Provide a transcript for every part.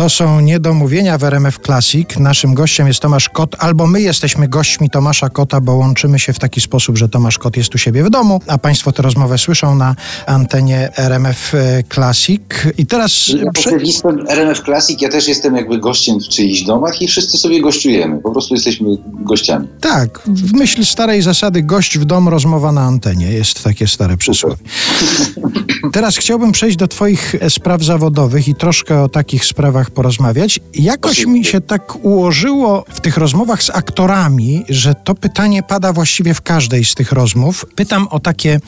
To są niedomówienia w RMF Classic. Naszym gościem jest Tomasz Kot, albo my jesteśmy gośćmi Tomasza Kota, bo łączymy się w taki sposób, że Tomasz Kot jest u siebie w domu, a Państwo tę rozmowę słyszą na antenie RMF Classic. I teraz... Ja prze- listem RMF Classic, ja też jestem jakby gościem w czyichś domach i wszyscy sobie gościujemy. Po prostu jesteśmy gościami. Tak, w myśl starej zasady gość w dom, rozmowa na antenie. Jest takie stare przysłowie. Teraz chciałbym przejść do Twoich e, spraw zawodowych i troszkę o takich sprawach porozmawiać. Jakoś mi się tak ułożyło w tych rozmowach z aktorami, że to pytanie pada właściwie w każdej z tych rozmów. Pytam o takie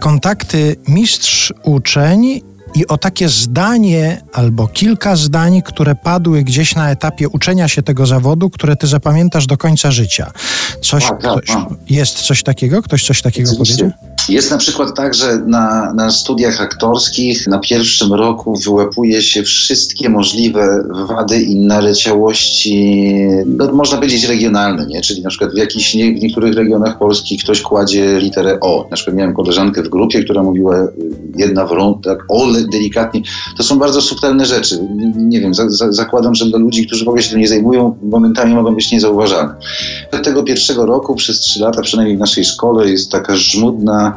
kontakty mistrz-uczeń i o takie zdanie albo kilka zdań, które padły gdzieś na etapie uczenia się tego zawodu, które ty zapamiętasz do końca życia. Coś, Tak, tak, ktoś, tak. jest coś takiego? Ktoś coś takiego Oczywiście. powiedział? Jest na przykład tak, że na, na studiach aktorskich na pierwszym roku wyłapuje się wszystkie możliwe wady i naleciałości, no, można powiedzieć regionalne, nie? czyli na przykład w, jakichś, nie, w niektórych regionach Polski ktoś kładzie literę O. Na przykład miałem koleżankę w grupie, która mówiła jedna w rąk, tak O le- delikatnie. To są bardzo subtelne rzeczy. Nie, nie wiem, za, za, zakładam, że dla ludzi, którzy w ogóle się tym nie zajmują, momentami mogą być niezauważalne. Od tego pierwszego roku przez trzy lata, przynajmniej w naszej szkole, jest taka żmudna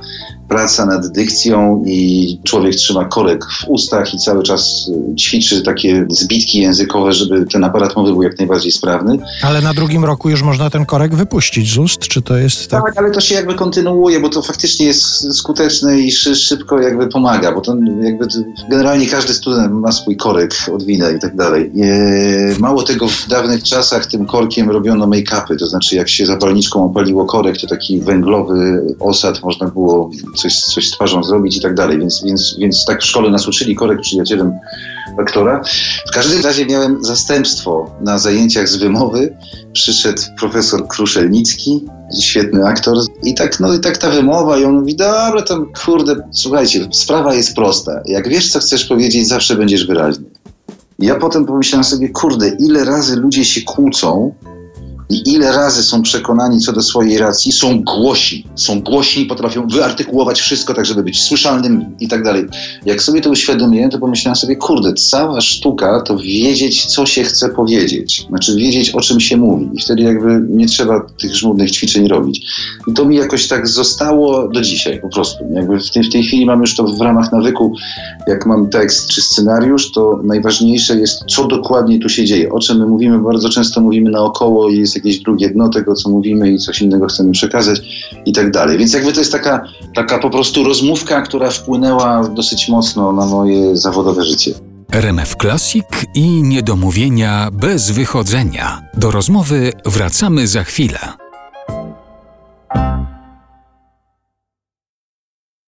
praca nad dykcją i człowiek trzyma korek w ustach i cały czas y, ćwiczy takie zbitki językowe, żeby ten aparat mowy był jak najbardziej sprawny. Ale na drugim roku już można ten korek wypuścić z ust? Czy to jest tak? Tak, ale to się jakby kontynuuje, bo to faktycznie jest skuteczne i szy, szybko jakby pomaga, bo to jakby generalnie każdy student ma swój korek, odwinę i tak dalej. E, mało tego, w dawnych czasach tym korkiem robiono make-upy, to znaczy jak się zapalniczką opaliło korek, to taki węglowy osad można było coś, coś z twarzą zrobić i tak dalej, więc, więc, więc tak w szkole nas uczyli, korek przyjacielem aktora. W każdym razie miałem zastępstwo na zajęciach z wymowy. Przyszedł profesor Kruszelnicki, świetny aktor. I tak, no i tak ta wymowa i on mówi, dobra, to kurde, słuchajcie, sprawa jest prosta. Jak wiesz, co chcesz powiedzieć, zawsze będziesz wyraźny. Ja potem pomyślałem sobie, kurde, ile razy ludzie się kłócą i ile razy są przekonani co do swojej racji, są głośni, są głośni, potrafią wyartykułować wszystko tak, żeby być słyszalnym i tak dalej. Jak sobie to uświadomiłem, to pomyślałem sobie, kurde, cała sztuka to wiedzieć, co się chce powiedzieć. Znaczy wiedzieć, o czym się mówi. I wtedy jakby nie trzeba tych żmudnych ćwiczeń robić. I to mi jakoś tak zostało do dzisiaj po prostu. Jakby w tej, w tej chwili mam już to w ramach nawyku, jak mam tekst czy scenariusz, to najważniejsze jest, co dokładnie tu się dzieje. O czym my mówimy, bardzo często mówimy naokoło i jest jakieś drugie dno tego, co mówimy i coś innego chcemy przekazać i tak dalej. Więc jakby to jest taka, taka po prostu rozmówka, która wpłynęła dosyć mocno na moje zawodowe życie. RMF Classic i niedomówienia bez wychodzenia. Do rozmowy wracamy za chwilę.